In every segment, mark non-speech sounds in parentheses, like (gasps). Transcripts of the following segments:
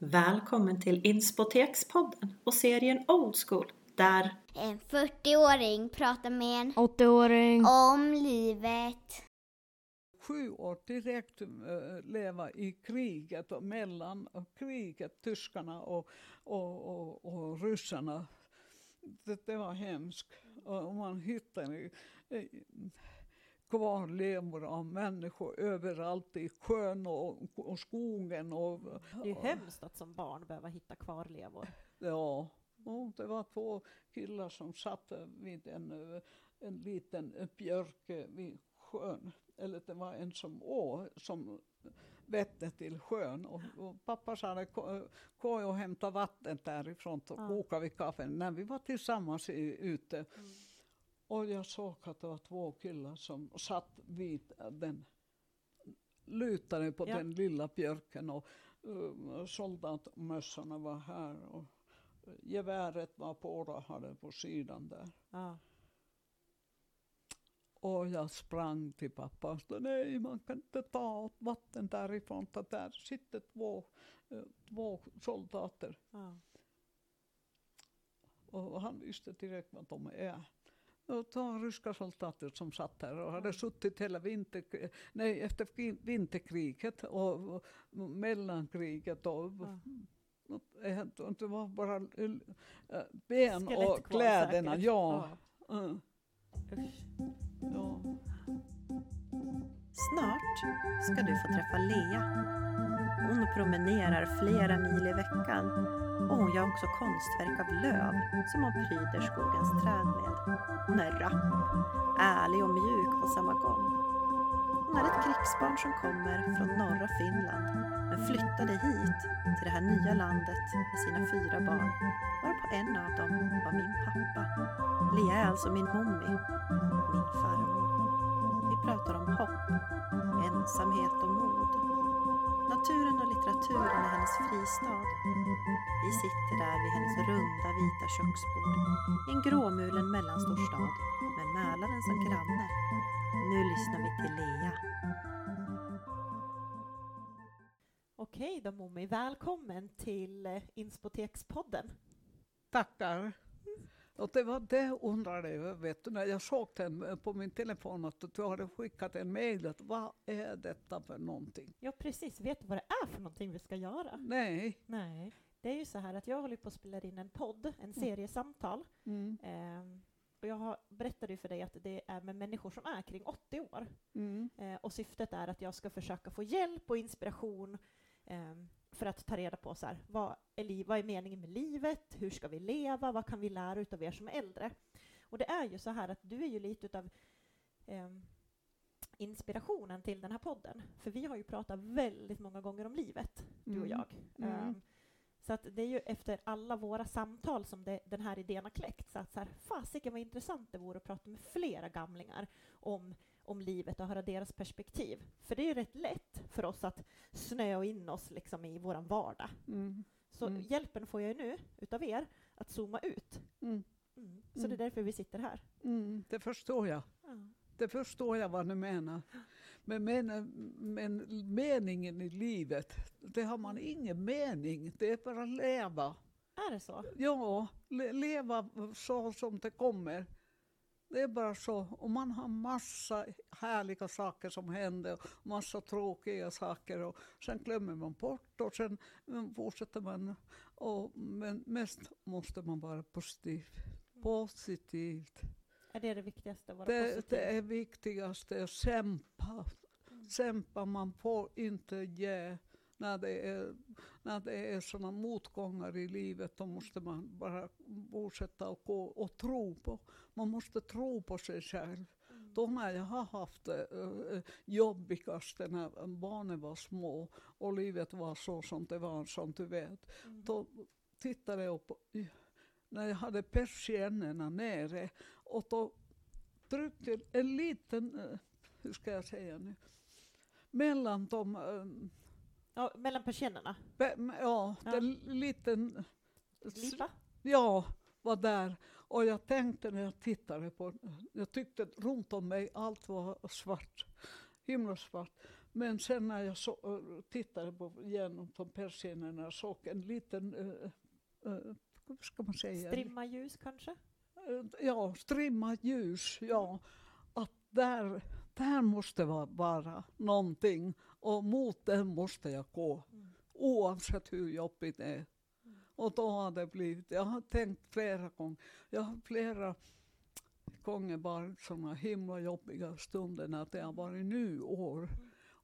Välkommen till Inspotekspodden och serien Old School där En 40-åring pratar med en 80-åring. om livet. sju år direkt eh, leva i kriget och mellan och kriget, tyskarna och, och, och, och ryssarna. Det, det var hemskt. Och man hittade eh, kvarlevor av människor överallt i sjön och, och skogen. Och, Det är ju hemskt att som barn behöva hitta kvarlevor. Ja, och det var två killar som satt vid en, en liten björk vid sjön. Eller det var en som å, som vette till sjön. Och, och pappa sa gå och hämta vatten därifrån och Ja. koka vid kaffen när vi var tillsammans i, ute. Och jag såg att det var två killar som satt vid den lutade på Ja. den lilla björken och uh, soldatmössorna var här och geväret var på och hade på sidan där. Ja. Och jag sprang till pappa och sa nej man kan inte ta vatten därifrån för där sitter två, eh, två soldater. Ja. Och han visste direkt vad de är. Och två ryska soldater som satt där och hade suttit hela vinter, nej, efter vinterkriget och, och mellankriget. Och, Ja. och, och det var bara eh, ben Skelett och kvar kläderna. säkert. Ja. Mm, Usch. ja. Snart ska du få träffa Lea. Hon promenerar flera mil i veckan och hon gör också konstverk av löv som hon pryder skogens träd med. Hon är rapp, ärlig och mjuk på samma gång. Hon är ett krigsbarn som kommer från norra Finland men flyttade hit till det här nya landet med sina fyra barn varpå en av dem var min pappa. Lea är alltså min mommi, min farmor. Vi pratar om hopp, ensamhet och mod. Naturen och litteraturen är hennes fristad. Vi sitter där vid hennes runda vita köksbord i en gråmulen mellanstor stad med Mälaren som granne. Nu lyssnar vi till Lea. Okej då Momi, välkommen till eh, Inspotekspodden. Tackar. Och det var det jag undrade över, vet du, när jag såg den eh, på min telefon att du hade skickat en mejl. att Vad är detta för någonting? Ja precis, vet du vad det är för någonting vi ska göra? Nej. Nej. Det är ju så här att jag håller på att spela in en podd, en serie samtal. Mm. Ehm, och jag har, berättade ju för dig att det är med människor som är kring 80 år. Mm. Eh, och syftet är att jag ska försöka få hjälp och inspiration ehm, för att ta reda på så här, vad, är liv, vad är meningen med livet, hur ska vi leva, vad kan vi lära utav er som är äldre? Och det är ju så här att du är ju lite utav ehm, inspirationen till den här podden. För vi har ju pratat väldigt många gånger om livet, du och Mm. jag. Mm. Ehm, så att det är ju efter alla våra samtal som det, den här idén har kläckt. Så att så här, fasiken vad intressant det vore att prata med flera gamlingar om, om livet och höra deras perspektiv. För det är ju rätt lätt för oss att snöa in oss liksom i vår vardag. Mm. Så Mm. hjälpen får jag ju nu utav er att zooma ut. Mm. Mm. Så Mm. det är därför vi sitter här. Mm. Det förstår jag. Ja. Det förstår jag vad du menar. Men, men, men meningen i livet, det har man ingen mening. Det är bara leva. Är det så? Ja, le- leva så som det kommer. Det är bara så. Och man har massa härliga saker som händer och massa tråkiga saker. Och sen glömmer man bort och sen mm, fortsätter man. Och, men mest måste man vara positiv. Positivt. Är det det viktigaste? Att vara Det, positiv? det är viktigast, att kämpa. Kämpa, man får inte ge. När det är, när det är sådana motgångar i livet, då måste man bara fortsätta och gå och tro på. Man måste tro på sig själv. Då när jag har haft det uh, jobbigast när barnen var små och livet var så som det var, som du vet. Mm. Då tittade jag på, när jag hade persiennerna nere och då tryckte en liten, eh, hur ska jag säga nu, mellan de, eh, Ja, mellan persiennerna? be- ja, Ja. den liten, Glipa? ja, var där. Och jag tänkte när jag tittade på, jag tyckte runt om mig allt var svart, himlasvart. Men sen när jag så, uh, tittade på, genom de persiennerna såg en liten, uh, uh, vad ska man säga? Strimma ljus kanske? Ja, strimma ljus, ja. Att där, där måste vara, någonting och mot den måste jag gå. Mm. Oavsett hur jobbigt det är. Och då har det blivit, jag har tänkt flera gånger, jag har flera gånger varit sådana himla jobbiga stunder när det har varit nu år.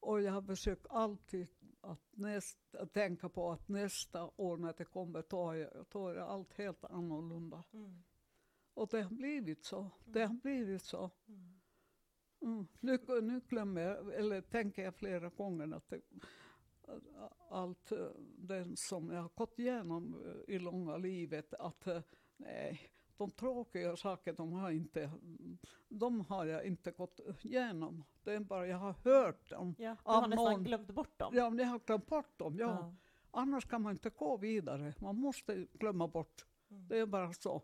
Och jag har försökt alltid att, näst, att tänka på att nästa år när det kommer, då är, då är allt helt annorlunda. Mm. Och det har blivit så. Det har blivit så. Mm. Mm. Nu, nu glömmer jag, eller tänker jag flera gånger att det, allt eh, det som jag har gått igenom eh, i långa livet, att eh, nej, de tråkiga sakerna de har, inte, de har jag inte gått igenom. Det är bara jag har hört dem. Ja, du har nästan någon. glömt bort dem. Ja, jag har glömt bort dem. Ja. Ja. Annars kan man inte gå vidare. Man måste glömma bort. Mm. Det är bara så.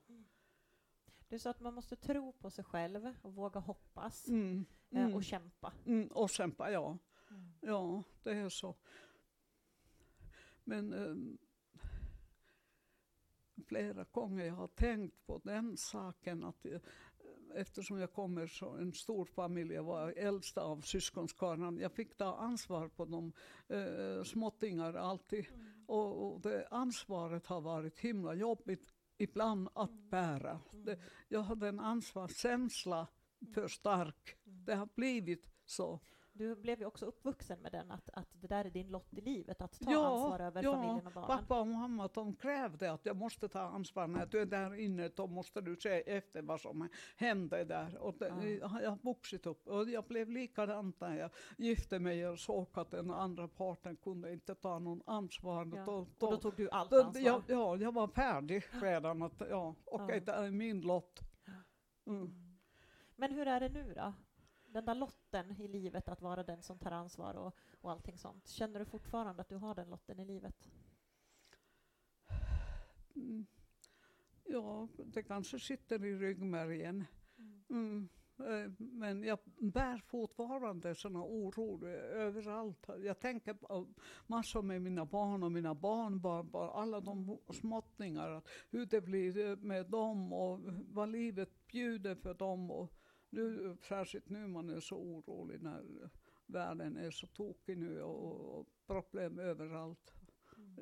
Du sa att man måste tro på sig själv och våga hoppas Mm. eh, Mm. och kämpa. Mm. Och kämpa, ja. Mm. Ja, det är så. Men ehm, flera gånger jag har tänkt på den saken att eh, eftersom jag kommer från en stor familj, jag var äldsta av syskonskaran, jag fick ta ansvar på de eh, småttingar alltid. Och, och det ansvaret har varit himla jobbigt ibland att bära. Det, jag hade en ansvarskänsla för stark. Det har blivit så. Du blev ju också uppvuxen med den, att, att det där är din lott i livet, att ta Ja, ansvar över ja, familjen och barnen. Pappa och mamma de krävde att jag måste ta ansvar när du är där inne. Då måste du se efter vad som hände där. Och det, Ja. jag har vuxit upp. Och jag blev likadant när jag gifte mig och såg att den andra parten kunde inte ta någon ansvar. Ja. Då, Och då tog du allt då, ansvar. ja, ja, jag var färdig redan. Att, ja, okej, Ja. det är min lott. Mm. Mm. Men hur är det nu då? Den där lotten i livet, att vara den som tar ansvar och, och allting sånt. Känner du fortfarande att du har den lotten i livet? Mm. Ja, det kanske sitter i ryggmärgen. Mm. eh, Men jag bär fortfarande såna oro överallt. Jag tänker på massor med mina barn och mina barnbarn, bara alla de småttingar, att hur det blir med dem och vad livet bjuder för dem. Och nu, särskilt nu man är så orolig när världen är så tokig nu och, och problem överallt.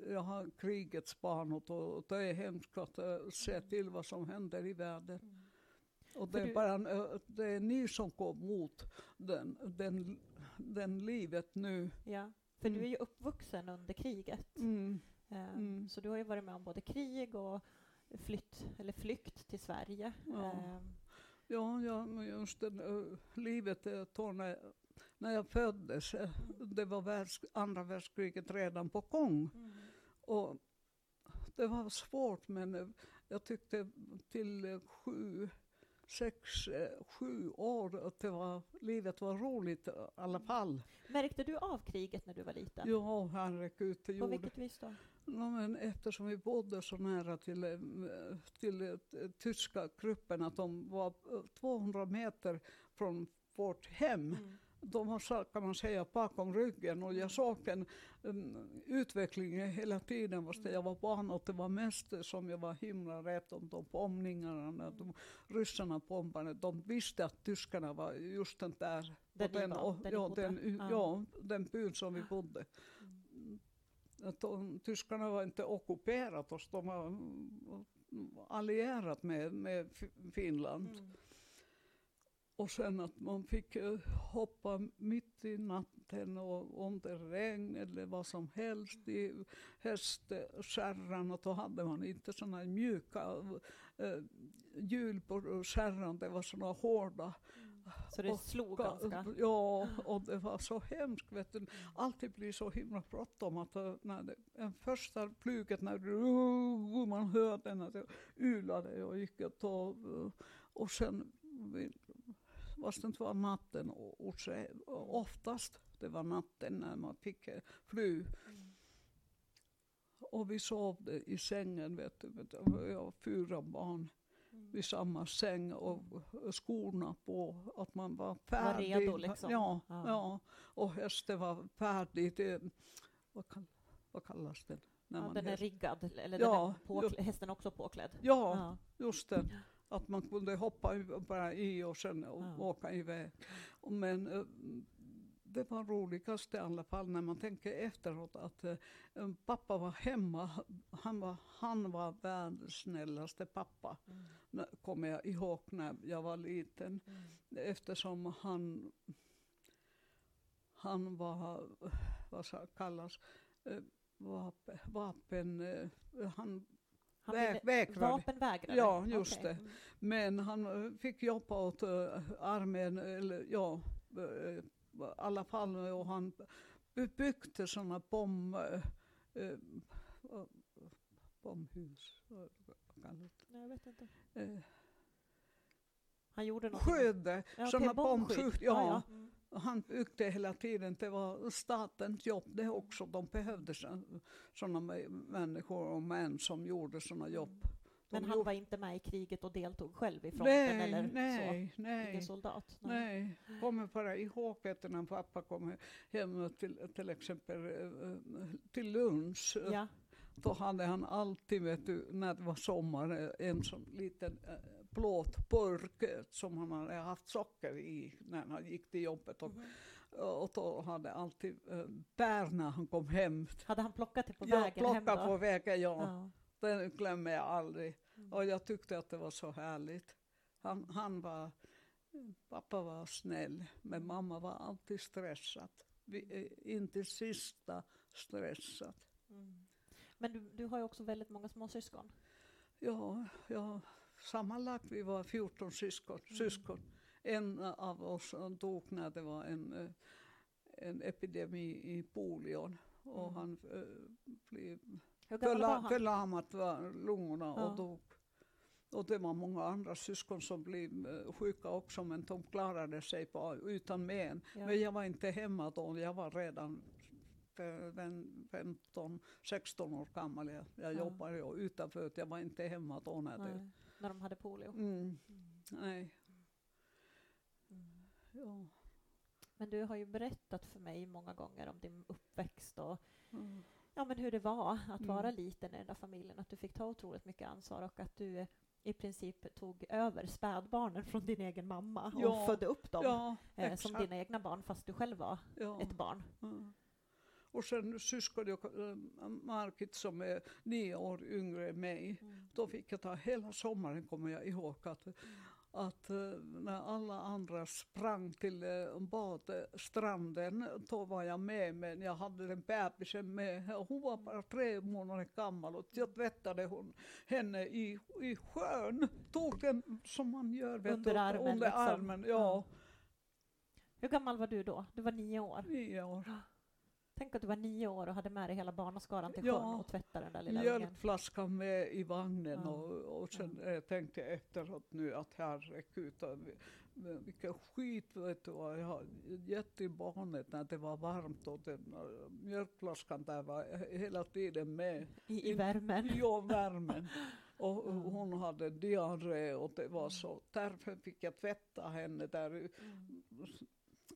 Jag har krigets barn och det är hemskt att eh, se till vad som händer i världen. Och det är, du- bara, det är ni som går mot den, den, den livet nu. Ja, för du Mm. är ju uppvuxen under kriget. Mm. Mm. Så du har ju varit med om både krig och flytt, eller flykt till Sverige. Ja. Eh, Ja, ja, just det, eh, livet uh, då när, när jag föddes, eh, det var världs, andra världskriget redan på gång. mm. Och det var svårt men eh, jag tyckte till eh, sju, sex, eh, sju år att det var, livet var roligt eh, i alla fall. Märkte du av kriget när du var liten? Ja, herregud, det På vilket vis då? Ja, men eftersom vi bodde så nära till, eh, till eh, tyska gruppen att de var eh, 200 meter från vårt hem. Mm. De så kan man säga bakom ryggen och jag såg en um, utveckling hela tiden fast jag var barn och det var mest som jag var himla rädd om de bombningarna när de ryssarna bombade. De visste att tyskarna var just den där. Där den, var, och, där ja, den, Ja. ja, den byn som vi bodde. De, tyskarna var inte ockuperat oss, de var allierat med, med Fi- Finland. Mm. Och sen att man fick eh, hoppa mitt i natten och under regn eller vad som helst i hästkärran och då hade man inte sådana mjuka eh, hjul på kärran, det var sådana hårda. Så det Och slog Ga- ganska? Ja, och det var så hemskt. Vet du. Alltid blir så himla bråttom att eh, när det, en första flyget när du, uh, man hörde när det ylade och gick och, då, eh, och sen fast det inte var natten och, och, och oftast det var natten när man fick eh, fly. Och vi sov i sängen, vet du, vet du. jag har fyra barn. Vid samma säng och skorna på, att man var Var färdig. redo liksom. Ja, Ja. ja. och hästen var färdig. Det, vad, kall, vad kallas den? När Ja, man den är häst- riggad, eller Ja, är påklä- hästen också påklädd. ja, Ja. just det. Att man kunde hoppa i- bara i och sen Ja. åka iväg. Men eh, det var roligast i alla fall när man tänker efteråt att eh, pappa var hemma. Han var, han var världens snällaste pappa. Mm. Kommer jag ihåg när jag var liten. Mm. Eftersom han, han var, vad ska kallas, eh, vapen, vapen eh, han, Han Väg- vägrade. Vapenvägrare? Ja, just Okej. det. Men han eh, fick jobba åt eh, armén, eller ja, eh, alla fall, och han by- byggde sådana bomb, eh, eh, bombhus, jag vet inte. Eh, Han gjorde något. Skydde, Ja, sådana bombskydd. ja. ja. Mm. Han byggde hela tiden, det var statens jobb det också. De behövde sådana människor och män som gjorde sådana jobb. Men han gjorde- var inte med i kriget och deltog själv i fronten nej, eller så? nej, Ingen nej, soldat? nej. Kommer bara ihåg att när pappa kom hem till, till exempel eh, till lunch. Ja. Då hade han alltid, vet du, när det var sommar, eh, en sån liten eh, plåtburk som han hade haft socker i när han gick till jobbet. Och, Mhm. och då hade alltid bär när han kom hem. Hade han plockat det på vägen hem plockade då? på vägen, ja. Ja. Den glömmer jag aldrig. Mm. Och jag tyckte att det var så härligt. Han, han var, pappa var snäll, men mamma var alltid stressad. Vi, eh, inte sista stressad. Mm. Men du, du har ju också väldigt många småsyskon. Ja, ja, sammanlagt vi var 14 syskon. Mm. syskon. En av oss dog när det var en, eh, en epidemi i polion. Och Mm. han eh, blev förla, förlamat var lungorna Ja. och dog. Och det var många andra syskon som blev eh, sjuka också men de klarade sig på, utan men. Ja. Men jag var inte hemma då, jag var redan eh, den 15, 16 år gammal. Jag, jag Ja. jobbade ju utanför, jag var inte hemma då när det... När de hade polio. Mm, Mm. nej, Mm. ja. Men du har ju berättat för mig många gånger om din uppväxt och Mm. Ja, men hur det var att Mm. vara liten i den där familjen, att du fick ta otroligt mycket ansvar och att du i princip tog över spädbarnen från din egen mamma och Ja. födde upp dem Ja, eh, som dina egna barn fast du själv var ja. ett barn. Ja. Och sen syskon äh, Margit som är nio år yngre än mig. Då fick jag ta hela sommaren, kommer jag ihåg, att, att eh, när alla andra sprang till eh, badstranden, då var jag med, men jag hade den bebisen med. Hon var bara tre månader gammal och jag tvättade hon, henne i, i sjön. Tog den som man gör vet Under armen, under liksom. armen. Ja, Hur gammal var du då? Du var nio år. nio år. Tänk att du var nio år och hade med dig hela barnaskaran till sjön Ja. och tvättade den där lilla ungen. Mjölkflaskan med i vagnen Ja. och, och sen eh, tänkte jag efteråt nu att herregud, vilken skit vet du vad, jag har gett i barnet när det var varmt och den, mjölkflaskan där var he- hela tiden med I, i värmen. i värmen. (laughs) Och Ja. hon hade diarré och det var så, därför fick jag tvätta henne där. Mm.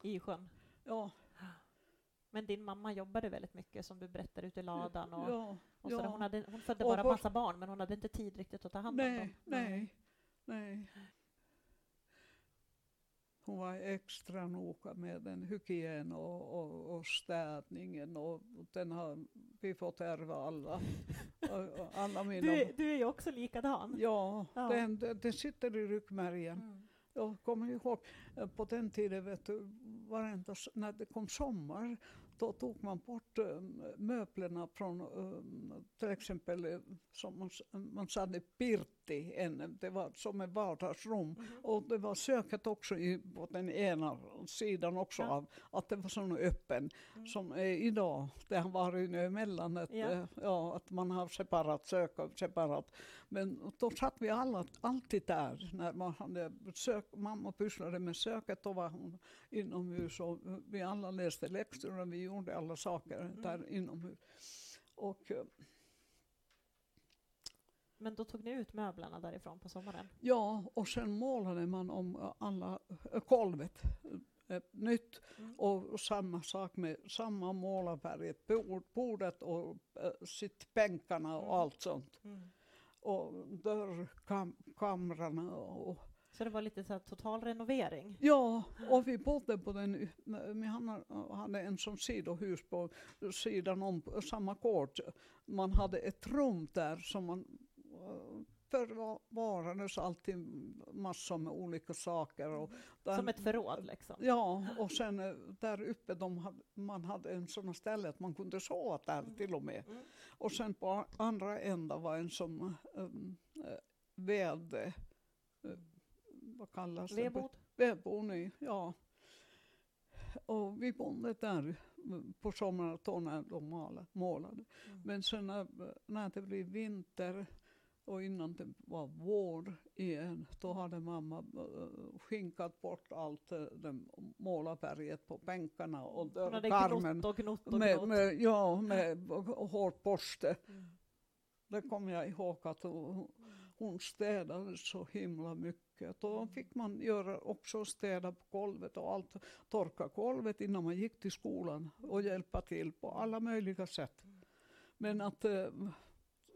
I sjön. Ja, Men din mamma jobbade väldigt mycket som du berättade ute i ladan och, ja, och sådär. ja. Hon, hade, hon födde Och bara på- massa barn men hon hade inte tid riktigt att ta hand om dem. Nej, nej, nej. Hon var extra noga med den hygien och, och, och städningen och den har vi fått ärva alla. (laughs) Alla mina... Du, är- du är ju också likadan. Ja, Ja. Den, den, sitter i ryggmärgen. Mm. Jag kommer ihåg eh, på den tiden, vet du, varenda, när det kom sommar, då tog man bort eh, möblerna från eh, till exempel eh, som man, man sade pirtti, en, det var som ett vardagsrum. Mhm. Och det var köket också i, på den ena sidan också Ja. av att det var sån öppen Mm. som är idag. Det har varit nu emellan att, Ja. ja. ja, att man har separat kök och separat. Men då satt vi alla, alltid där när man hade sök, mamma pysslade med köket, då var hon inomhus och vi alla läste läxor och vi gjorde alla saker Mm. där inomhus. Och eh, Men då tog ni ut möblerna därifrån på sommaren? Ja, och sen målade man om alla äh, golvet äh, nytt. Mm. Och, samma sak med samma målarfärg, bord, bordet och äh, sittbänkarna och Mm. allt sånt. Mm. Och dörrkamrarna och Så det var lite så total renovering? Ja, och vi bodde på den, vi hade- en som sidohus på sidan om samma gård. Man hade ett rum där som man förvarades alltid massor med olika saker. Och där, Som ett förråd liksom? Ja, och sen eh, där uppe de hade, man hade en sån ställe att man kunde sova där till och med. Mm. Och sen på andra änden var en som um, ved, eh, vad kallas det? Vedbod? Vedboning, ja. Och vi bodde där på sommaren då när de målade. målade. Mm. Men sen när, när det blev vinter och innan det var vår igen, då hade mamma äh, skinkat bort allt äh, det målarfärget på bänkarna och Hon dörrkarmen. gnott och gnott och Med, med, ja, med hårborste. Mm. Det kommer jag ihåg att hon, hon städade så himla mycket. Då fick man göra också städa på golvet och allt, torka golvet innan man gick till skolan och hjälpa till på alla möjliga sätt. Men att eh,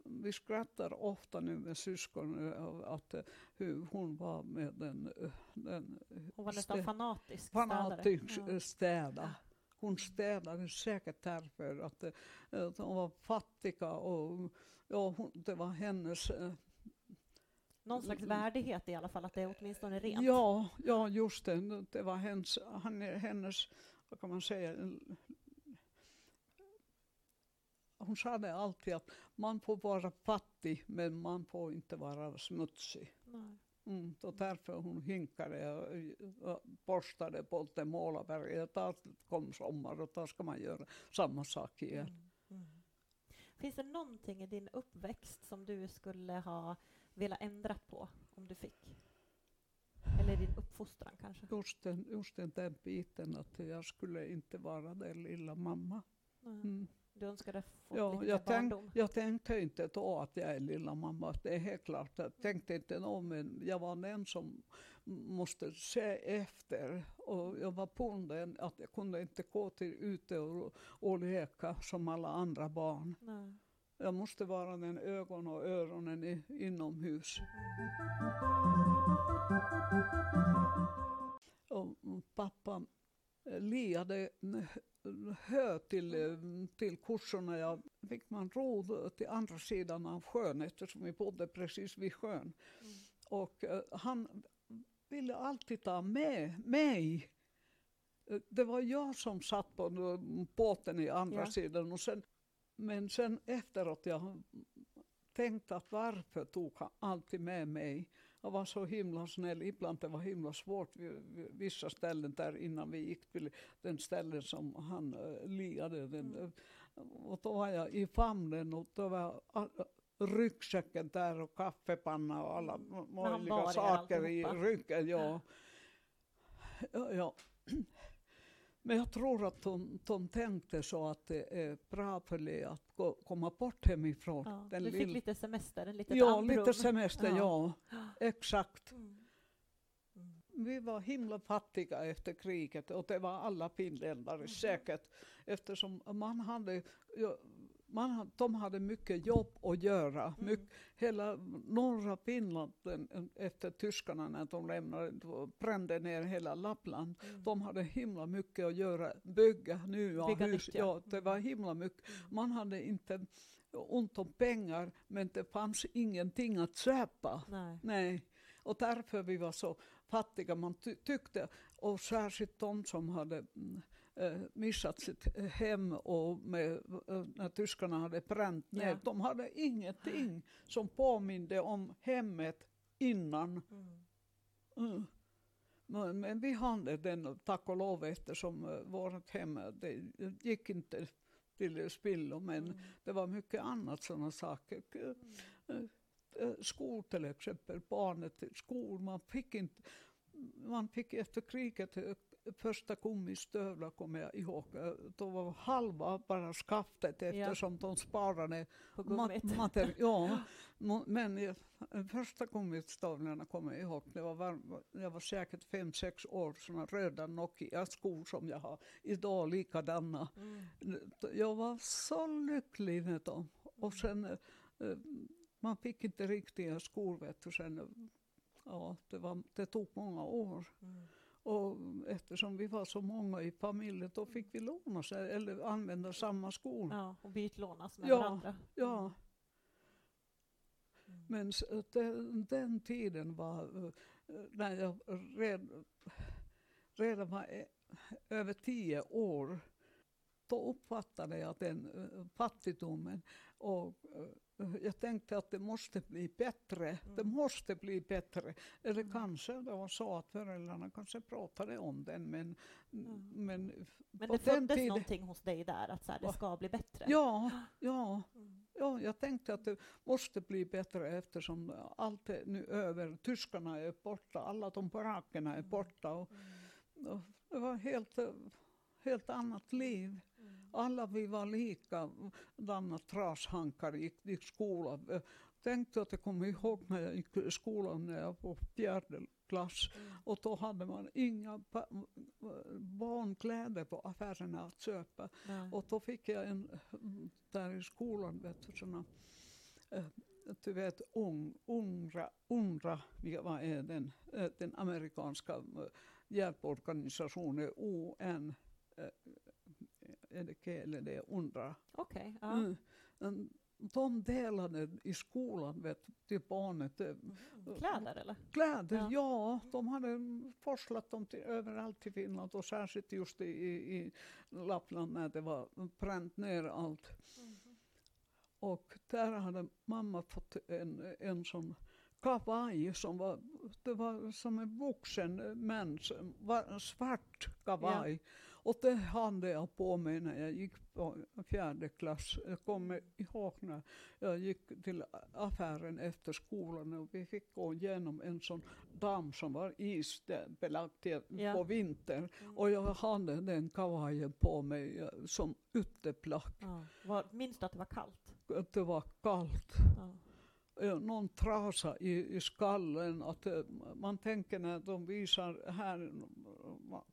vi skrattar ofta nu med syskon eh, att eh, hur hon var med den, eh, den Hon var nästan fanatisk fanatisk städare. eh, städa. Hon städade säkert därför att, eh, att de var fattiga och ja, hon, det var hennes eh, Någon slags värdighet i alla fall, att det är åtminstone rent. Ja, ja just det. Det var hennes, hennes vad kan man säga, hon sa det alltid att man får vara fattig men man får inte vara smutsig. Nej. Mm, och därför hon hinkade och, borstade på det målarberget. Då kom sommar och då ska man göra samma sak igen. Mm. Mm. Finns det någonting i din uppväxt som du skulle ha velat ändra på om du fick? Eller din uppfostran kanske? Just den, just den där biten att jag skulle inte vara den lilla mamma. Mm. Du önskade få Ja, lite jag, tänk, barndom? jag tänkte inte då att jag är lilla mamma. Det är helt klart. Jag tänkte inte nå, men jag var den som måste se efter. Och jag var bunden att jag kunde inte gå till ute och, och leka som alla andra barn. Nej. Jag måste vara den ögon och öronen i, inomhus. Och pappa liade hö till, eh, till kurserna. Jag fick man ro till andra sidan av sjön eftersom vi bodde precis vid sjön. Mm. Och eh, han ville alltid ta med mig. Eh, Det var jag som satt på båten i andra Ja. sidan. Och sen, men sen efteråt jag tänkte att varför tog han alltid med mig? Han var så himla snäll. Ibland det var himla svårt vid vissa ställen där innan vi gick till den ställen som han uh, liade. Den, Mm. eh, och då var jag i famnen och då var all, ryggsäcken där och kaffepanna och alla Mm. möjliga er saker i ryggen. Ja. Ja, ja. Men jag tror att de, de tänkte så att det är bra för dig att gå, komma bort hemifrån. Ja, den du fick lite semester, en litet Ja, andrum. lite semester, Ja. ja. Exakt. Mm. Mm. Vi var himla fattiga efter kriget och det var alla finländare Mhm. säkert eftersom man hade, man, de hade mycket jobb att göra. Mm. Mycket, hela norra Finland efter tyskarna när de lämnade, brände ner hela Lappland. Mm. De hade himla mycket att göra, bygga nya Bygga hus. nytt, ja. ja, det var himla mycket. Mm. Man hade inte ont om pengar men det fanns ingenting att köpa. Nej. Nej, och därför vi var så fattiga. Man ty tyckte, och särskilt de som hade mm, missat sitt hem och med, eh, när tyskarna hade bränt ner, Ja. de hade ingenting som påminde om hemmet innan. Mm. Mm. Men, men vi hade den, tack och lov, eftersom vårt hem, eh, det gick inte till spillo, men Mm. det var mycket annat sådana saker. Eh, skol till exempel, barnet till skol. Man fick, inte, man fick efter kriget eh, första gummistövlar kommer jag ihåg. Då var halva bara skaftet eftersom de sparade mat, gummit. (laughs) mater, ja, men jag, första gummistövlarna kommer jag ihåg. Det var, var, jag var säkert fem, sex år, såna röda Nokia-skor som jag har idag, likadana. Mm. Jag var så lycklig med dem. Och sen, eh, man fick inte riktiga skor vet du, sen. Ja, det, var, det tog många år. Mm. Och eftersom vi var så många i familjen då fick vi låna sig, eller använda samma skor. Ja, Ja, och bytlånas med Ja, varandra. Mm. men den, den tiden var eh, när jag red, redan var eh, över tio år. Då uppfattade jag den eh, fattigdomen och eh, jag tänkte att det måste bli bättre. Det Mm. måste bli bättre. Eller Mm. kanske det var så att föräldrarna kanske pratade om den men, Mm. men, Men det föddes tiden- någonting hos dig där, att så här, det ska bli bättre? ja, ja, Mm. ja, jag tänkte att det måste bli bättre eftersom allt är nu över. Tyskarna är borta, alla de barakerna är Mm. borta. Och, Mm. och det var helt, eh, helt annat liv. Mm. Alla vi var lika, Danna trashankar gick i skolan. Tänkte att jag kommer ihåg när jag gick i skolan när jag var fjärde klass. Mm. Och då hade man inga ba- barnkläder på affärerna att köpa. Nej. Och då fick jag en, där i skolan, vet du, såna, eh, du vet, ung, UNRWA, UNRWA, vad är den, Eh, den amerikanska eh, hjälporganisationen, UN, är det K eller det är UNRWA. Okej, ja. Mm. Mm, De delade i skolan vet, till barnet eh, Mm. Kläder eller? Kläder, Ja. ja. De hade forslat dem till, överallt i Finland och särskilt just i, i, Lappland när det var bränt ner allt. Och där hade mamma fått en, en sån kavaj som var, det var som en vuxen mans var svart kavaj. Och det hade jag på mig när jag gick på fjärde klass. Jag kommer ihåg när jag gick till affären efter skolan och vi fick gå igenom en sån damm som var isbelagd Ja. på vintern. Mm. Och jag hade den kavajen på mig som ytterplagg. Ja. Var, minns du att det var kallt? Att Det var kallt. Ja. Eh, Någon trasa i, i skallen. Att eh, man tänker när de visar här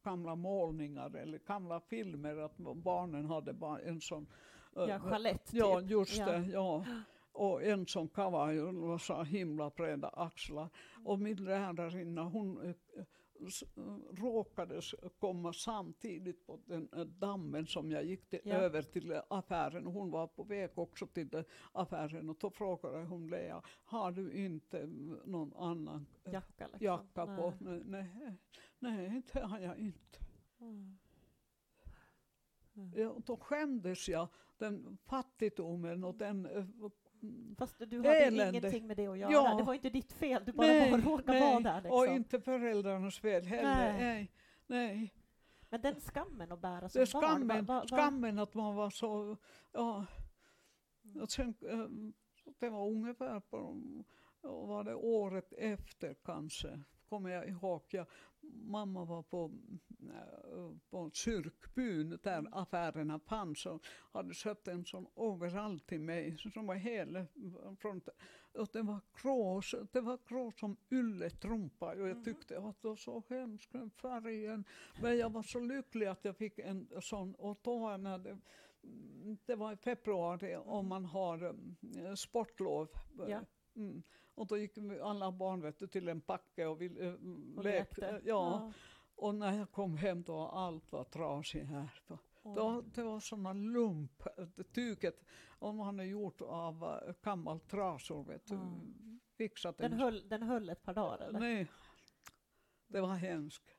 gamla målningar eller gamla filmer att barnen hade bara en sån eh, Ja, chalett typ. Ja, just Ja. det. Ja. (gasps) Och en sån kavaj och så himla breda axlar. Och min lärarinna hon eh, s- eh, råkade s- komma samtidigt på den eh, dammen som jag gick till, Ja. över till affären. Hon var på väg också till eh, affären och då frågade hon Lea, har du inte någon annan eh, Jacka liksom? jacka på? Nej, nej, nej, det har jag inte. Mm. Mm. Ja, då skämdes jag, den fattigdomen och den Fast du hade Elände. ingenting med det att göra. Ja. Det var inte ditt fel, du bara Nej, råkade nej, vara där. Liksom. Och inte föräldrarnas fel heller. Nej. Nej. Nej. Men den skammen att bära som Det är barn. skammen, va- va- va- skammen att man var så... Ja. Och sen, eh, det var ungefär på, var det året efter kanske, kommer jag ihåg. Jag, mamma var på, eh, på kyrkbyn där Mm. affärerna fanns och hade köpt en sån overall till mig som var hel från och det var grå, det var grå som ylletrumpa och jag Mhm. tyckte att det var så hemskt den färgen. Men jag var så lycklig att jag fick en sån och då när det, mm, det var i februari och man har um, sportlov. Ja. Mm. Och då gick alla barn vet du, till en backe och vi uh, och lekte. lekte. Ja. Och när jag kom hem då var allt var trasigt här. Då. Då, det var såna lump, det tyget, om man är gjort av uh, gammalt trasor vet du. Ja. Fixat Den en- höll, den höll ett par dagar eller? Nej, det var hemskt.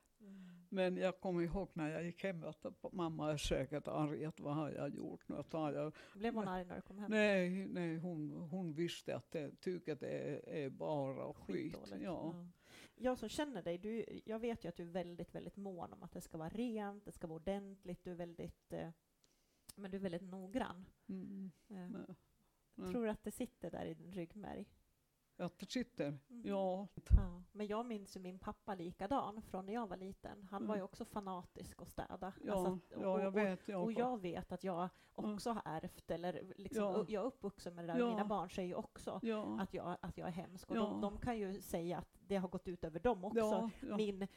Men jag kommer ihåg när jag gick hem att mamma är säkert arg att vad har jag gjort nu? Jag, Blev hon arg när du kom hem? nej, nej hon, hon visste att det, tyget är, är bara skit. Skitdåligt. Ja. Jag som känner dig, du, jag vet ju att du är väldigt, väldigt mån om att det ska vara rent, det ska vara ordentligt, du är väldigt, eh, men du är väldigt noggrann. Mm, Eh. Tror du att det sitter där i din ryggmärg? Att det sitter, Mm. ja. Ja, men jag minns ju min pappa likadan från när jag var liten. Han var ju Mm. också fanatisk och städa. Ja, Alltså, ja jag vet. Och, och Jag, jag vet att jag också har ärvt, eller liksom, Ja. jag är uppvuxen med det där. Ja. Mina barn säger ju också att jag, att jag är hemsk. Och de, de kan ju säga att det har gått ut över dem också. Min,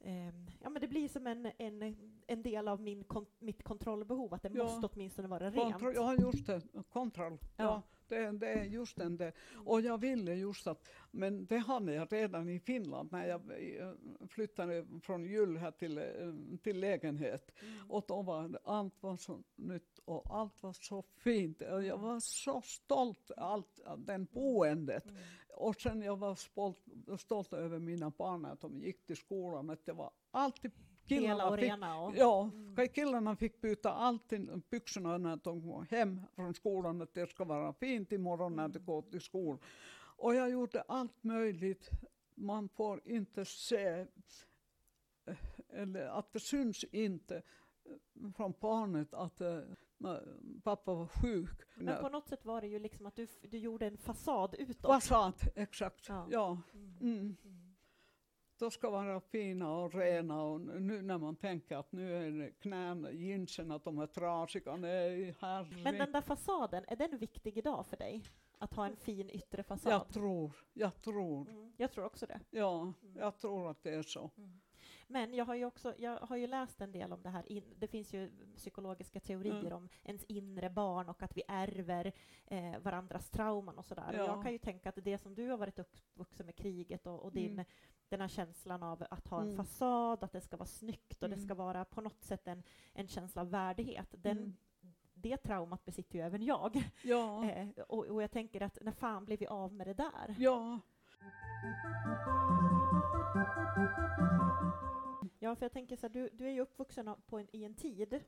ehm, ja, men det blir som en, en, en del av min kon, mitt kontrollbehov, att det Ja. måste åtminstone vara rent. Kontroll, ja, just det. Kontroll. Ja. Det, det är just den där. Och jag ville just att, men det hade jag redan i Finland när jag eh, flyttade från Jull här till, eh, till lägenhet. Mm. Och då var allt var så nytt och allt var så fint. Och jag var så stolt allt den boendet. Mm. Och sen jag var stolt, stolt över mina barn att de gick till skolan. Att det var alltid killarna fick, Ja, Mm. killarna fick byta alltid byxorna när de kom hem från skolan, att det ska vara fint imorgon när de går till skolan. Och jag gjorde allt möjligt. Man får inte se, eh, eller att det syns inte från barnet att eh, pappa var sjuk. Men på något sätt var det ju liksom att du, du gjorde en fasad utåt. Fasad, exakt. Ja. Ja. Mm. Mm. De ska vara fina och rena och nu när man tänker att nu är det knäna, jeansen, att de är trasiga, nej herre. Men den där fasaden, är den viktig idag för dig? Att ha en fin yttre fasad? Jag tror, jag tror, Mm, jag tror också det. ja, Mm. jag tror att det är så. Mm. Men jag har ju också jag har ju läst en del om det här. In, det finns ju psykologiska teorier Mm. om ens inre barn och att vi ärver eh, varandras trauman och sådär. Ja. Och jag kan ju tänka att det som du har varit uppvuxen med kriget och, och din, Mm. Den här känslan av att ha en Mm. fasad, att det ska vara snyggt och det Mm. ska vara på något sätt en, en känsla av värdighet. Den, Mm. Det traumat besitter ju även jag. Ja, (laughs) Eh, och, och jag tänker att när fan blev vi av med det där? ja, Ja, för jag tänker så här, du, du är ju uppvuxen på en, i en tid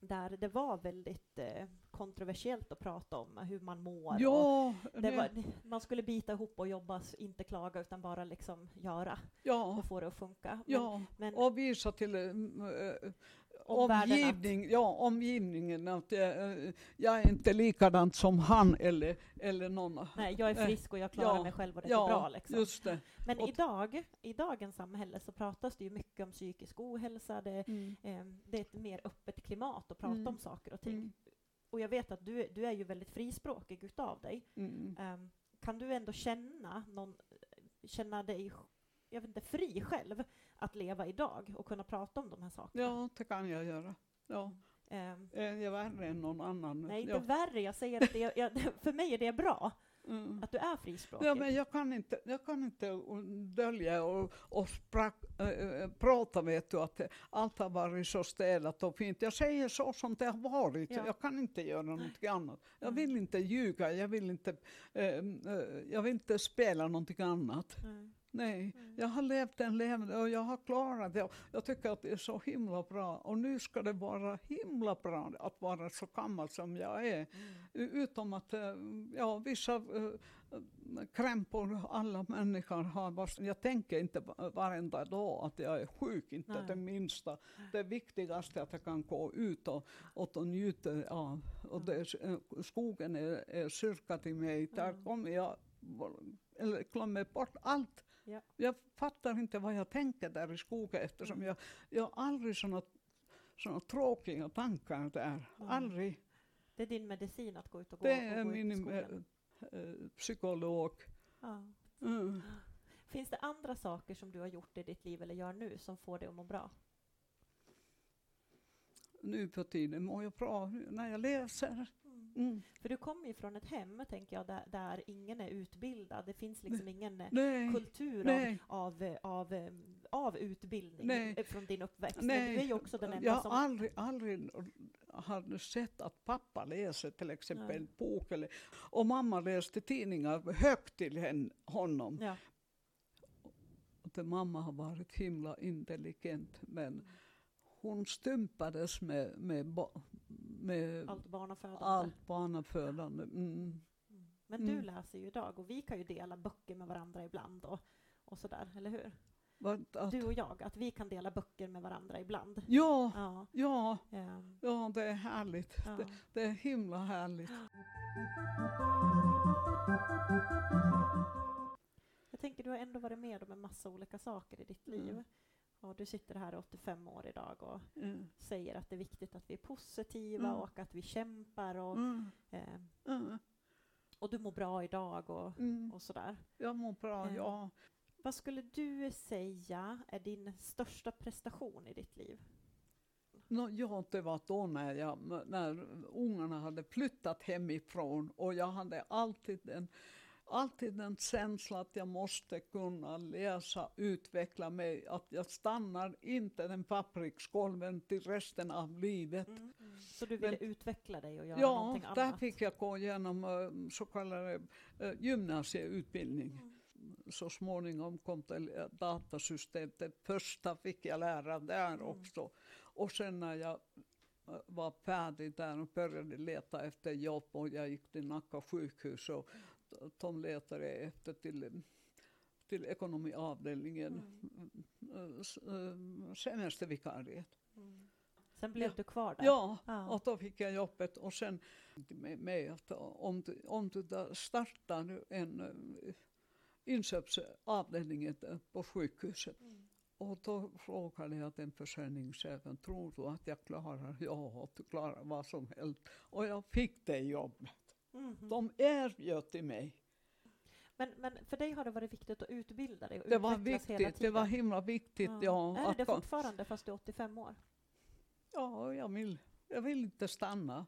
där det var väldigt eh, kontroversiellt att prata om hur man mår. ja, det var, man skulle bita ihop och jobba, inte klaga, utan bara liksom göra ja, och få det att funka. Men, ja. men Och visa till omgivning, ja, omgivningen att eh, jag är inte likadant som han eller, eller någon. nej, jag är frisk och jag klarar ja, mig själv och det ja, går bra. Liksom. Men och- idag, i dagens samhälle så pratas det ju mycket om psykisk ohälsa. Det, Mm. eh, det är ett mer öppet klimat att prata Mm. om saker och ting. Mm. Och jag vet att du, du är ju väldigt frispråkig utav dig. Ehm, kan du ändå känna, någon, känna dig jag vet inte, fri själv att leva idag och kunna prata om de här sakerna? Ja, det kan jag göra. Ja. Ehm, Är jag värre än någon annan? nej, inte ja. värre. Jag säger att det, jag, (laughs) för mig är det bra Mm. att du är frispråkig. Ja, men jag kan inte, jag kan inte dölja och, och sprack, äh, prata vet du att allt har varit så städat och fint. Jag säger så som det har varit. Ja. Jag kan inte göra något annat. Jag Mm. vill inte ljuga, jag vill inte, äh, jag vill inte spela någonting annat. Nej. Nej, Mm. jag har levt en levnad och jag har klarat det. Jag tycker att det är så himla bra. Och nu ska det vara himla bra att vara så gammal som jag är. Mm. Utom att eh, ja, vissa eh, krämpor alla människor har. Jag tänker inte va- varenda dag att jag är sjuk, inte Nej. det minsta. Det viktigaste är att jag kan gå ut och, och, njuta av. Och det, eh, skogen är, är kyrka till mig. Där Mm. kommer jag eller glömmer bort allt. Ja. Jag fattar inte vad jag tänker där i skogen eftersom Mm. jag, jag har aldrig såna, såna tråkiga tankar där. Mm. Aldrig. Det är din medicin att gå ut och gå, Det och är gå ut i min skogen. eh, eh, psykolog. Ja. Mm. Finns det andra saker som du har gjort i ditt liv eller gör nu som får dig att må bra? Nu på tiden mår jag bra när jag läser. Mm. För du kommer ju från ett hem, tänker jag, där, där ingen är utbildad. Det finns liksom ingen eh, Nej, kultur nej. av, av, av, eh, av utbildning Nej. eh, från din uppväxt. Men du är Nej, ju också den jag enda har som... aldrig, aldrig har sett att pappa läser till exempel Nej. en bok. Eller, och mamma läste tidningar högt till honom. Ja. Att mamma har varit himla intelligent men hon stympades med, med, med Allt barnafödande. allt barnafödande. Mm. Mm. Men du Mm. läser ju idag och vi kan ju dela böcker med varandra ibland och, och sådär, eller hur? Vad- Att, Du och jag, att vi kan dela böcker med varandra ibland. ja, Ja. ja, ehm, ja, det är härligt. ja. Det, det är himla härligt. Jag tänker, du har ändå varit med om en massa olika saker i ditt liv. Mm. Och du sitter här 85 år idag och Mm. säger att det är viktigt att vi är positiva Mm. och att vi kämpar och, eh, och du mår bra idag och, Mm. och sådär. Jag mår bra, Eh. ja. Vad skulle du säga är din största prestation i ditt liv? No, ja, det var då när, jag, när ungarna hade flyttat hemifrån och jag hade alltid den, alltid den känslan att jag måste kunna läsa, utveckla mig, att jag stannar inte den fabriksgolven till resten av livet. Så du ville Men- utveckla dig och göra Ja, någonting där annat? fick jag gå igenom eh, så kallade eh, gymnasieutbildning. Så småningom kom det eh, datasystem. Det första fick jag lära där också. Och sen när jag var färdig där och började leta efter jobb och jag gick till Nacka sjukhus och de letade efter till, till ekonomiavdelningen, mm. semestervikariet. Sen blev Ja. du kvar där? Ja, Ja. och då fick jag jobbet och sen med, med att om du, om du startar nu en eh, inköpsavdelning eh, på sjukhuset och då frågade jag den försäljningschefen, tror du att jag klarar? Ja, att du klarar vad som helst. Och jag fick det jobbet. Mhm. De erbjöd till mig. Men, men för dig har det varit viktigt att utbilda dig och Det var viktigt, det var himla viktigt. Ja, är det att- fortfarande fast du är 85 år? Ja, jag vill, jag vill inte stanna.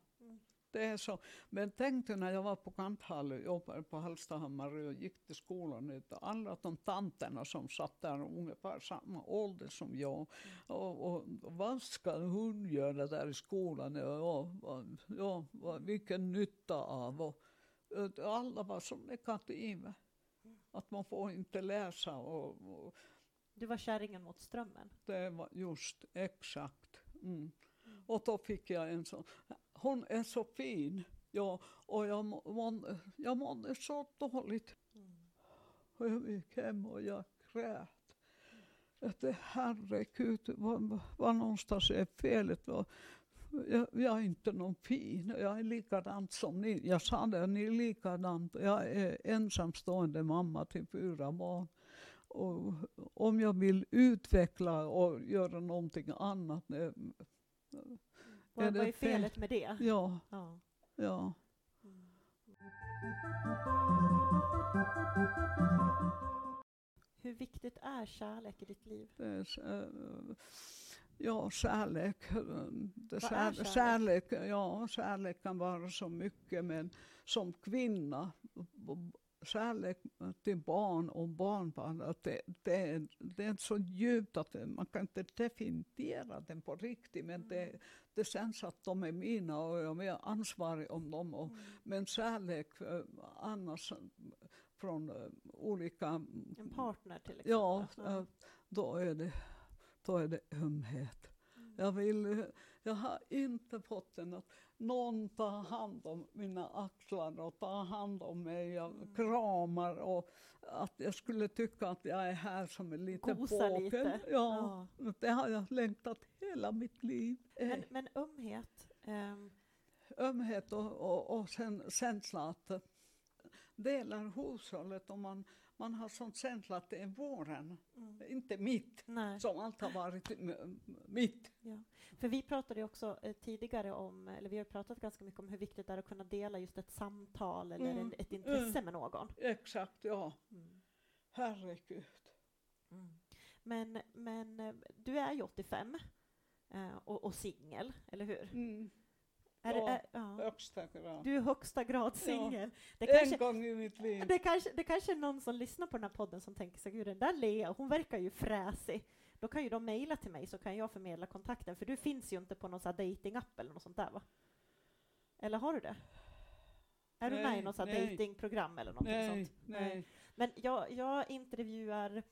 Det är så. Men tänk dig när jag var på Kanthall och jobbade på Hallstahammar och gick till skolan. Alla de tanterna som satt där ungefär samma ålder som jag. Och, och, vad ska hon göra där i skolan? Ja, ja, vad- vilken nytta av? Och, och alla var så negativa. Att man får inte läsa och, och Du var kärringen mot strömmen? det var just exakt. Mm. Och då fick jag en sån, hon är så fin. Ja, och jag, må, mådde, jag mådde så dåligt. Och jag gick hem och jag grät. Att det, herregud, vad, vad någonstans är felet? Jag, jag är inte någon fin, jag är likadant som ni. Jag sa det, ni är likadant. Jag är ensamstående mamma till fyra barn. Och om jag vill utveckla och göra någonting annat. Eh, vad, Är det vad är fel? felet med det? Ja, Ja. ja. Hur viktigt är kärlek i ditt liv? Är, eh, ja, kärlek. Det kär, kärlek? kärlek? Ja, kärlek kan vara så mycket, men som kvinna, kärlek till barn och barnbarn, att det, det, är, det är så djupt att man kan inte definiera den på riktigt, men det, det känns att de är mina och jag är ansvarig om dem. Och, Men kärlek eh, annars från eh, olika En partner till exempel? Ja, eh, då är det, då är det ömhet. Jag, vill, jag har inte fått den att någon tar hand om mina axlar och tar hand om mig och kramar och att jag skulle tycka att jag är här som en liten Gosa lite. Ja, det har jag längtat hela mitt liv. Men, men ömhet, ehm, ömhet och, och, och sen känsla att delar hushållet och man, man har sån känsla att det är våren, inte mitt, nej. som allt har varit mitt. Ja. För vi pratade ju också eh, tidigare om, eller vi har pratat ganska mycket om hur viktigt det är att kunna dela just ett samtal eller Mm. ett intresse med någon. Exakt, ja. Mm. Herregud. Men, men eh, du är ju 85 eh, och, och singel, eller hur? Är Ja, är, ja. Högsta grad. Du är högsta grad singel. Det, en kanske, gång i mitt liv. det, kanske, det kanske är någon som lyssnar på den här podden som tänker sig, gud den där Lea, hon verkar ju fräsig. Då kan ju de mejla till mig så kan jag förmedla kontakten, för du finns ju inte på någon datingapp eller något sånt där va? Eller har du det? Är du med i Nej, något nej. datingprogram eller Nej, sånt? nej. Men jag, jag intervjuar,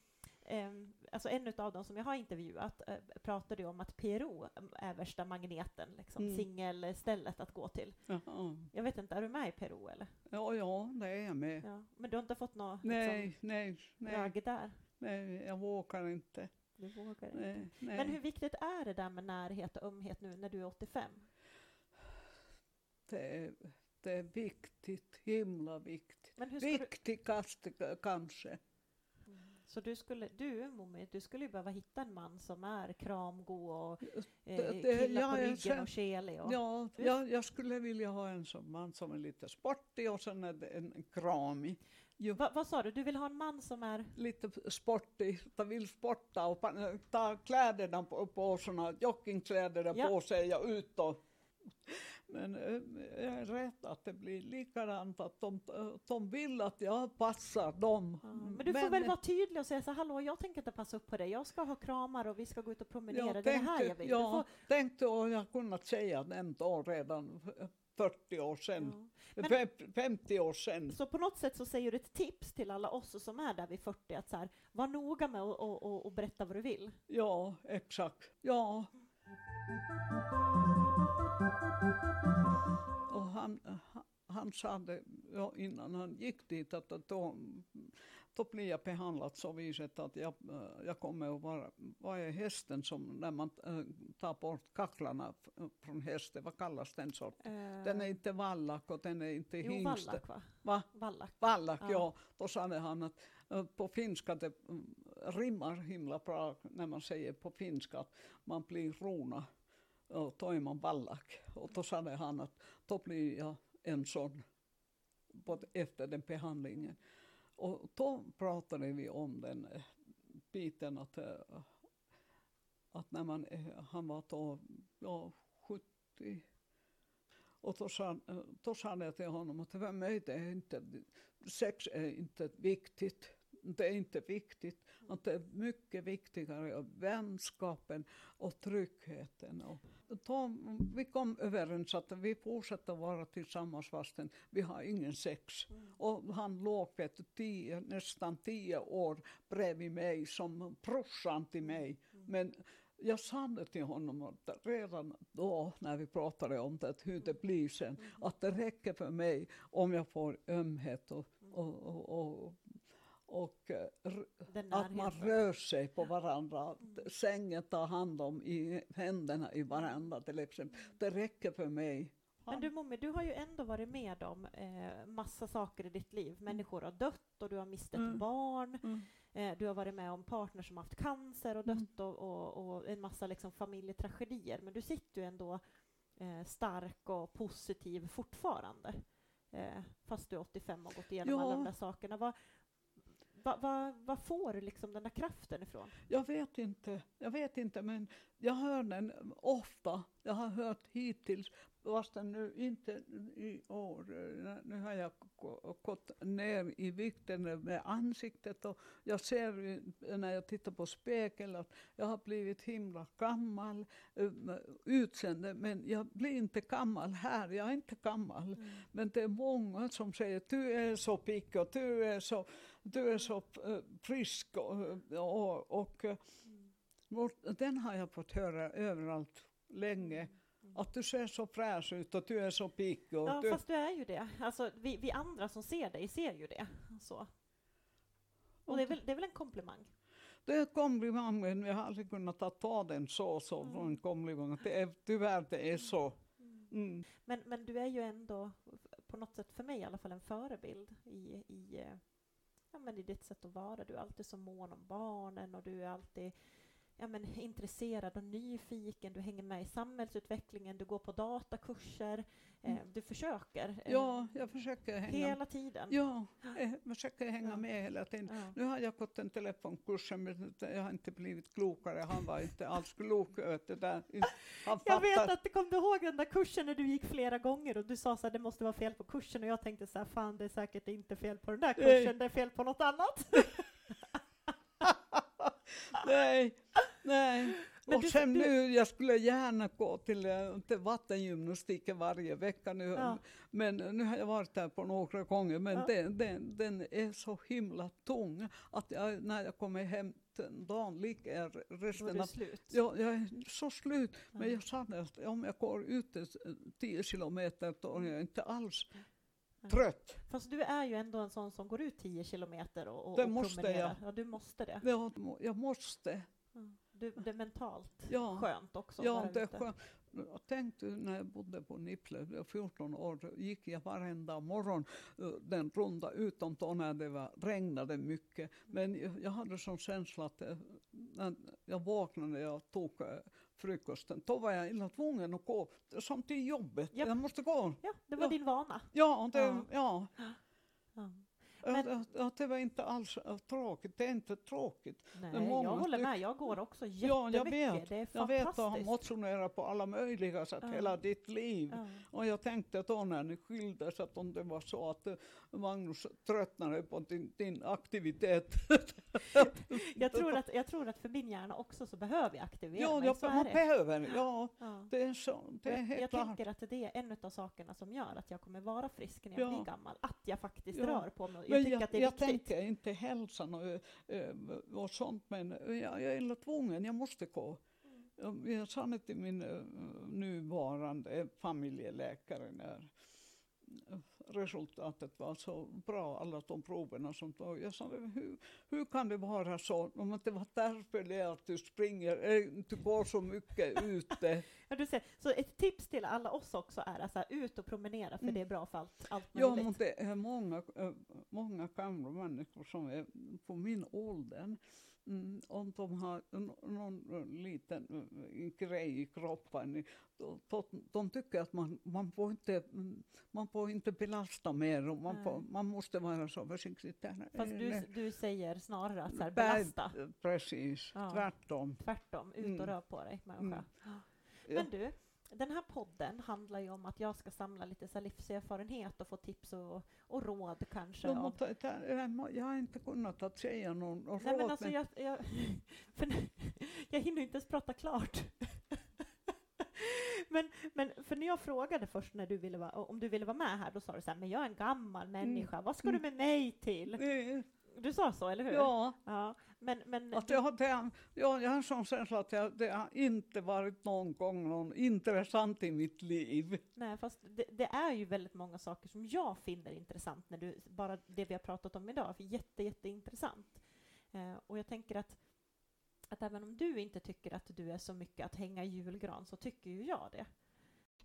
alltså en av dem som jag har intervjuat eh, pratade om att PRO är värsta magneten, liksom Mm. singelstället att gå till. Jaha. Jag vet inte, är du med i PRO eller? Ja, ja, det är jag med. Ja. Men du har inte fått något Nej, liksom, nej, nej, där? nej, jag vågar inte. Du vågar inte. Nej, nej. Men hur viktigt är det där med närhet och ömhet nu när du är 85? det, är, det är viktigt, himla viktigt. Viktigast k- kanske. Så du skulle, du Momi, du skulle ju behöva hitta en man som är kramgod och eh, ja, på ryggen ser- och kelig. Och, Ja, jag, jag skulle vilja ha en sån man som är lite sportig och sen det en kramig. Jo, Va, vad sa du, du vill ha en man som är lite sportig, att vill sporta och ta kläderna på, på såna joggingkläder Ja. på sig och ut och men eh, jag är rädd att det blir likadant, att de, de vill att jag passar dem. Ja, Men du får väl vara tydlig och säga så hallå jag tänker inte passa upp på dig, jag ska ha kramar och vi ska gå ut och promenera, det är det här jag vill. Ja, får, tänkte och jag kunnat säga den då redan 40 år sedan, ja. Men- Fem- 50 år sedan. Så på något sätt så säger du ett tips till alla oss som är där vid 40, att så här, var noga med att och, och, och berätta vad du vill. Ja, exakt. Ja. Och han, han sa det ja, innan han gick dit att att då, då blir jag behandlad så viset att jag, eh, jag kommer att vara, vad är hästen som när man äh, tar bort kacklarna från hästen, vad kallas den sorten? Den är inte vallack och den är inte jo, hingst. vallack va? Va? Vallack. Vallack, Ja. ja. Då sa han att eh, på finska det mm, rimmar himla bra när man säger på finska att man blir rona Toimon då är man. Och då sa han att då blir jag en sån efter den behandlingen. Och då pratade vi om den eh, biten att, eh, att när man, är- han var då ja, 70 och då sa, då sa jag till honom att för mig det är inte, sex är inte viktigt. Det är inte viktigt. Att det är mycket viktigare vänskapen och tryggheten. Och då, vi kom överens att vi fortsätter vara tillsammans fastän vi har ingen sex. Och han låg vet, tio, nästan tio år bredvid mig som brorsan till mig. Men jag sa det till honom att redan då när vi pratade om det, hur det blir sen, att det räcker för mig om jag får ömhet och, och, och, och, och eh, att man rör sig på varandra, sängen tar hand om i händerna i varandra till exempel. Det räcker för mig. Men du Mommi, du har ju ändå varit med om eh, massa saker i ditt liv. Människor har dött och du har mist ett Mm. barn. Mm. Eh, du har varit med om partner som haft cancer och Mm. dött och, och, och en massa liksom familjetragedier. Men du sitter ju ändå eh, stark och positiv fortfarande. Eh, fast du är 85 och gått igenom Ja. alla de där sakerna. Vad va, va, vad får du liksom den där kraften ifrån? Jag vet inte, jag vet inte, men jag hör den ofta. Jag har hört hittills, fastän nu inte i år. Nu har jag gå- gått ner i vikten med ansiktet och jag ser när jag tittar på spegeln att jag har blivit himla gammal eh, utseende, men jag blir inte gammal här. Jag är inte gammal. Men det är många som säger du är så pigg och du är så, du är så eh, frisk och, och, och eh, den har jag fått höra överallt länge. Att du ser så fräsch ut och du är så pigg. Ja, du, fast du är ju det. Alltså, vi, vi andra som ser dig ser ju det. Så. Och det är, väl, det är väl en komplimang? Det är komplimang, men jag har aldrig kunnat ta, den så, så Mm. en komplimang. Det är, tyvärr det är så. Mm. Men, men du är ju ändå på något sätt, för mig i alla fall, en förebild i, i, eh, ja, men i ditt sätt att vara. Du är alltid så mån om barnen och du är alltid ja, men, intresserad och nyfiken. Du hänger med i samhällsutvecklingen, du går på datakurser. Eh, du försöker eh, Ja, jag försöker hänga hela tiden. Ja, jag försöker hänga Ja. med hela tiden. Ja. Nu har jag gått en telefonkurs, men jag har inte blivit klokare. Han var inte alls klok. du, där. Han Jag vet att du kom du ihåg den där kursen när du gick flera gånger och du sa så här, det måste vara fel på kursen och jag tänkte så här, fan det är säkert inte fel på den där Nej. kursen, det är fel på något annat. (laughs) nej, nej. Men och du- sen du- nu, jag skulle gärna gå till, eh, till vattengymnastiken varje vecka nu. Ja. Men nu har jag varit där på några gånger, men Ja. den, den, den är så himla tung att jag, när jag kommer hem den dagen ligger resten av slut. Ja, jag är så slut. Men Ja. jag sa att om jag går ut 10 kilometer då är jag inte alls. Trött. Fast du är ju ändå en sån som går ut 10 kilometer och, och, Det och måste promenerar. Ja, du måste det. Jag, jag måste. Ja. Du, det är mentalt Ja. skönt också. Ja, det är skönt. jag tänkte när jag bodde på Nipple, jag var 14 år, gick jag varenda morgon eh, den runda, utom då när det var, regnade mycket. Men jag, jag hade sån känsla att eh, när jag vaknade jag tog eh, frukosten, då var jag illa tvungen att gå som till jobbet. Japp. Jag måste gå. Ja, det var Ja. din vana. Ja, det, Ja. ja. Ja. Ja, Men- det- ja, det var inte alls tråkigt. Det är inte tråkigt. Nej, många jag håller med. Jag går också Ja, jättemycket. jag vet. Det är Jag vet att fantastiskt. motionerar på alla möjliga sätt Ja. hela ditt liv. Ja. Och jag tänkte då när ni skildes att om det var så att eh, Magnus tröttnade på din, din aktivitet. (laughs) Jag, tror att, jag tror att för min hjärna också så behöver jag aktivera ja, mig. jag, så man det. behöver. Ja, Ja. det är så. Det är helt jag klart. tänker att det är en av sakerna som gör att jag kommer vara frisk när jag Ja. blir gammal. Att jag faktiskt Ja. rör på mig. Jag tycker jag, att det är jag viktigt. tänker inte hälsan och, eh, och sånt, men jag, jag är tvungen, jag måste gå. Jag, sa det till min eh, nuvarande familjeläkare när resultatet var så bra, alla de proverna som tog. Jag sa, hur, hur kan det vara så, om det var därför det är att du springer, eh, du går så mycket ute. (laughs) Ja, du ser. Så ett tips till alla oss också är att så här, ut och promenera, för Mm. det är bra för allt, allt Ja, möjligt. men det är många, eh, många gamla människor som är på min ålder. Mm, om de har någon eh, liten eh, grej i kroppen, de tycker att man, man, får inte, mm, man får inte belasta mer och man, får, man måste vara så försiktig. där. Fast Eh, du, nej. du säger snarare att så här, belasta. Precis, Ja. tvärtom. Tvärtom, ut och Mm. rör på dig, människa. Mm. Men du, den här podden handlar ju om att jag ska samla lite så livserfarenhet och få tips och, och råd kanske. Av- måste, där- jag har inte kunnat att säga någon råd. Nej men alltså men- jag, jag, (laughs) (laughs) jag hinner inte ens prata klart. (laughs) Men, men för när jag frågade först när du ville vara, om du ville vara med här, då sa du så här, men jag är en gammal människa, vad ska du med mig till? Du sa så, eller hur? Ja, ja men, men Att jag, har, det, jag, jag har en sån känsla att jag, det har inte varit någon gång någon intressant i mitt liv. nej, fast det, det är ju väldigt många saker som jag finner intressant, när du, bara det vi har pratat om idag, för jätte, jätteintressant. Eh, och jag tänker att, att även om du inte tycker att du är så mycket att hänga i julgran, så tycker ju jag det.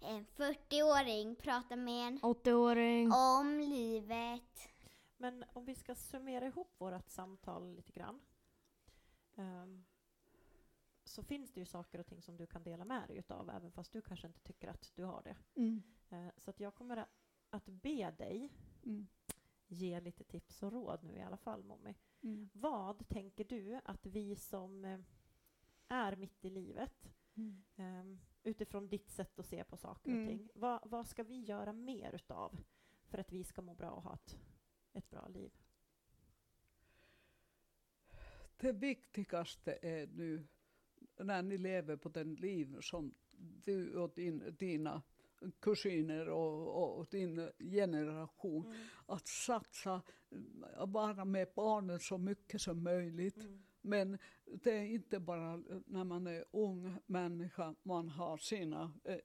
En 40-åring pratar med en 80-åring. om livet. Men om vi ska summera ihop vårt samtal lite grann. ehm, så finns det ju saker och ting som du kan dela med dig utav, även fast du kanske inte tycker att du har det. Mm. Eh, så att jag kommer att be dig Mm. ge lite tips och råd nu i alla fall, Mommy. Mm. Vad tänker du att vi som eh, är mitt i livet, Mm. ehm, utifrån ditt sätt att se på saker Mm. och ting, vad, vad ska vi göra mer utav för att vi ska må bra och ha ett, ett bra liv? Det viktigaste är nu när ni lever på den liv som du och din, dina kusiner och, och din generation, Mm. att satsa, att vara med barnen så mycket som möjligt. Mm. Men det är inte bara när man är ung människa, man har sina eh,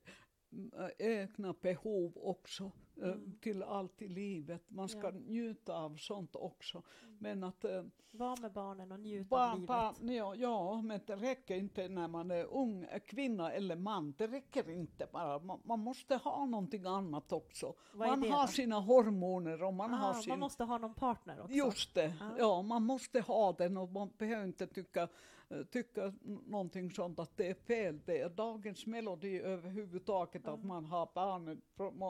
egna behov också eh, Mm. till allt i livet. Man ska Ja. njuta av sånt också. Mm. Men att eh, Var med barnen och njut av Barn, livet. barn, ja, ja, men det räcker inte när man är ung, är kvinna eller man. Det räcker inte bara. Man, man måste ha någonting annat också. Man det har då? sina hormoner och man ah, har sin... man måste ha någon partner också. Just det, Ja. ja. man måste ha den och man behöver inte tycka, eh, tycka n- någonting sånt att det är fel. Det är dagens melodi överhuvudtaget att man har barnen från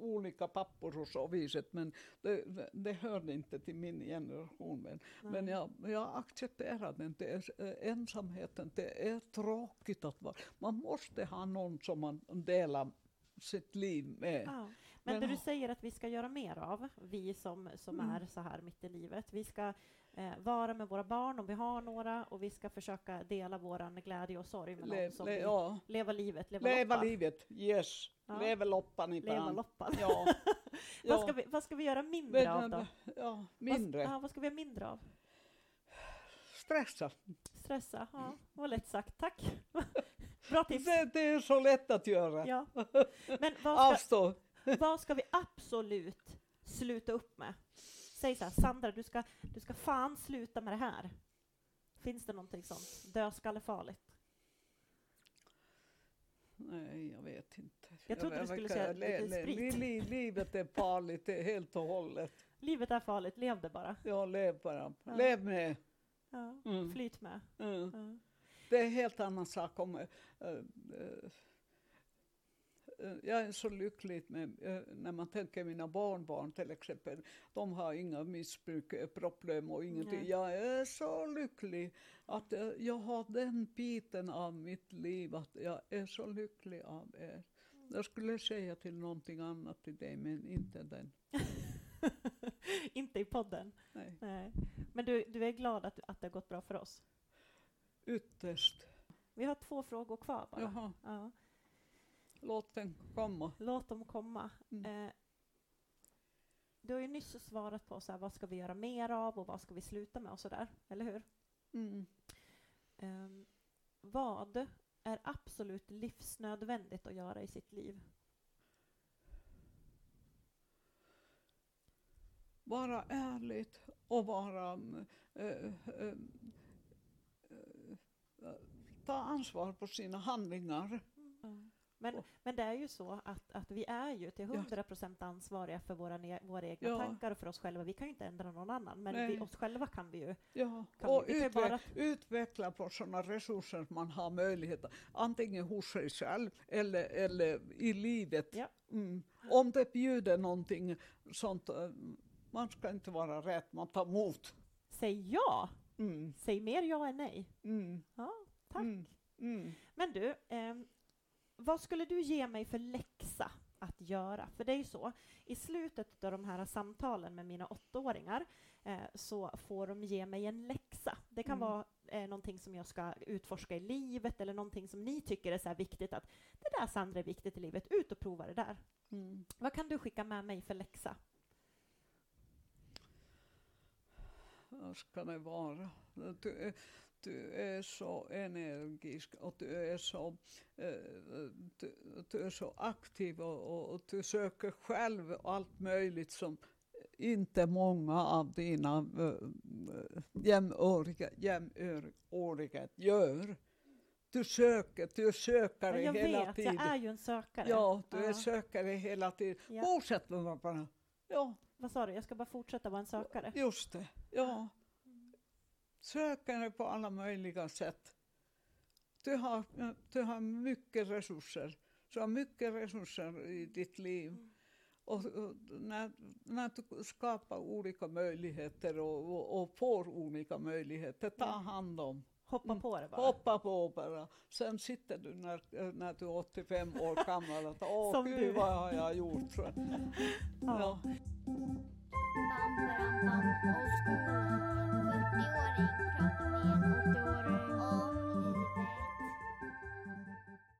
olika pappor och så viset. Men det, det, hörde inte till min generation. Men, men jag, jag accepterar den. Det är, eh, ensamheten, det är tråkigt att vara. Man måste ha någon som man delar sitt liv med. Ja. Men, Men det du säger att vi ska göra mer av, vi som, som Mm. är så här mitt i livet. Vi ska eh, vara med våra barn om vi har några och vi ska försaka dela våran glädje och sorg med Le, någon som le, ja. Leva livet, leva, Leva loppan. livet, yes. Ja. Leva loppan i Leva pan. loppan. Ja. (laughs) Vad, ska vi, vad ska vi göra mindre av då? Ja, mindre. Vad, ja, vad ska vi göra mindre av? Stressa. Stressa? Ja, det var lätt sagt. Tack. (laughs) Bra tips. Det, det är så lätt att göra. Ja. Men vad ska, Avstå. vad ska vi absolut sluta upp med? Säg så här, Sandra, du ska, du ska fan sluta med det här. Finns det någonting sånt? Dödskallefarligt? Nej, jag vet inte. Jag trodde du skulle säga le- sprit. li- Livet är farligt helt och hållet. Livet är farligt, lev det bara. Jag lev bara. Ja. Lev med. Ja. Mm. Flyt med. Mm. Ja. Det är en helt annan sak om... eh, eh, jag är så lycklig med, eh, när man tänker mina barnbarn till exempel. De har inga missbruksproblem och ingenting. Nej. Jag är så lycklig att eh, jag har den biten av mitt liv. Att jag är så lycklig av er. Jag skulle säga till någonting annat till dig men inte den. (laughs) Inte i podden. Nej. Nej. Men du, du är glad att, att det har gått bra för oss? Ytterst. Vi har två frågor kvar bara. Jaha, Ja. Låt den komma. Låt dem komma. Mm. Eh, du har ju nyss svarat på så här, vad ska vi göra mer av och vad ska vi sluta med och sådär, eller hur? Mm. Ehm, vad är absolut livsnödvändigt att göra i sitt liv? vara ärligt och vara, mm, eh, eh, eh, ta ansvar på sina handlingar. Men, men det är ju så att, att vi är ju till Ja. 100 procent ansvariga för våra, våra egna Ja. tankar och för oss själva. Vi kan ju inte ändra någon annan, men vi, oss själva kan vi ju. Ja, Kan och vi, vi kan ju utve- bara, utveckla på sådana resurser man har möjlighet antingen hos sig själv eller, eller i livet. Ja. Mm. Om det bjuder någonting sånt, eh, man ska inte vara rädd, man tar emot. säg ja! Mm. Säg mer ja än nej. Mm. Ja, tack. Mm. Mm. Men du, ehm, vad skulle du ge mig för läxa att göra? För det är ju så, i slutet av de här samtalen med mina åttaåringar eh, så får de ge mig en läxa. Det kan Mm. vara eh, någonting som jag ska utforska i livet eller någonting som ni tycker är så viktigt att det där Sandra är viktigt i livet, ut och prova det där. Mm. Vad kan du skicka med mig för läxa? Vad ska det vara? Du är, är så energisk och du är så, du, du är så aktiv och, och, och du söker själv allt möjligt som inte många av dina äh, jämnåriga, jämnåriga gör. Du söker, du är sökare Ja, jag hela vet, tiden. jag är ju en sökare. Ja, du är Ja. sökare hela tiden. Ja. Fortsätt med bara. Ja, Vad sa du? Jag ska bara fortsätta vara en sökare? Just det, ja. Sökande på alla möjliga sätt. Du har, du har mycket resurser. Du har mycket resurser i ditt liv. Mm. Och, och när, när du skapar olika möjligheter och, och, och får olika möjligheter, ta Mm. hand om. Hoppa Mm. på det bara. Hoppa på bara. Sen sitter du när, när du är 85 år gammal och åh Som gud du. vad har jag gjort. Ja. ja. New warning.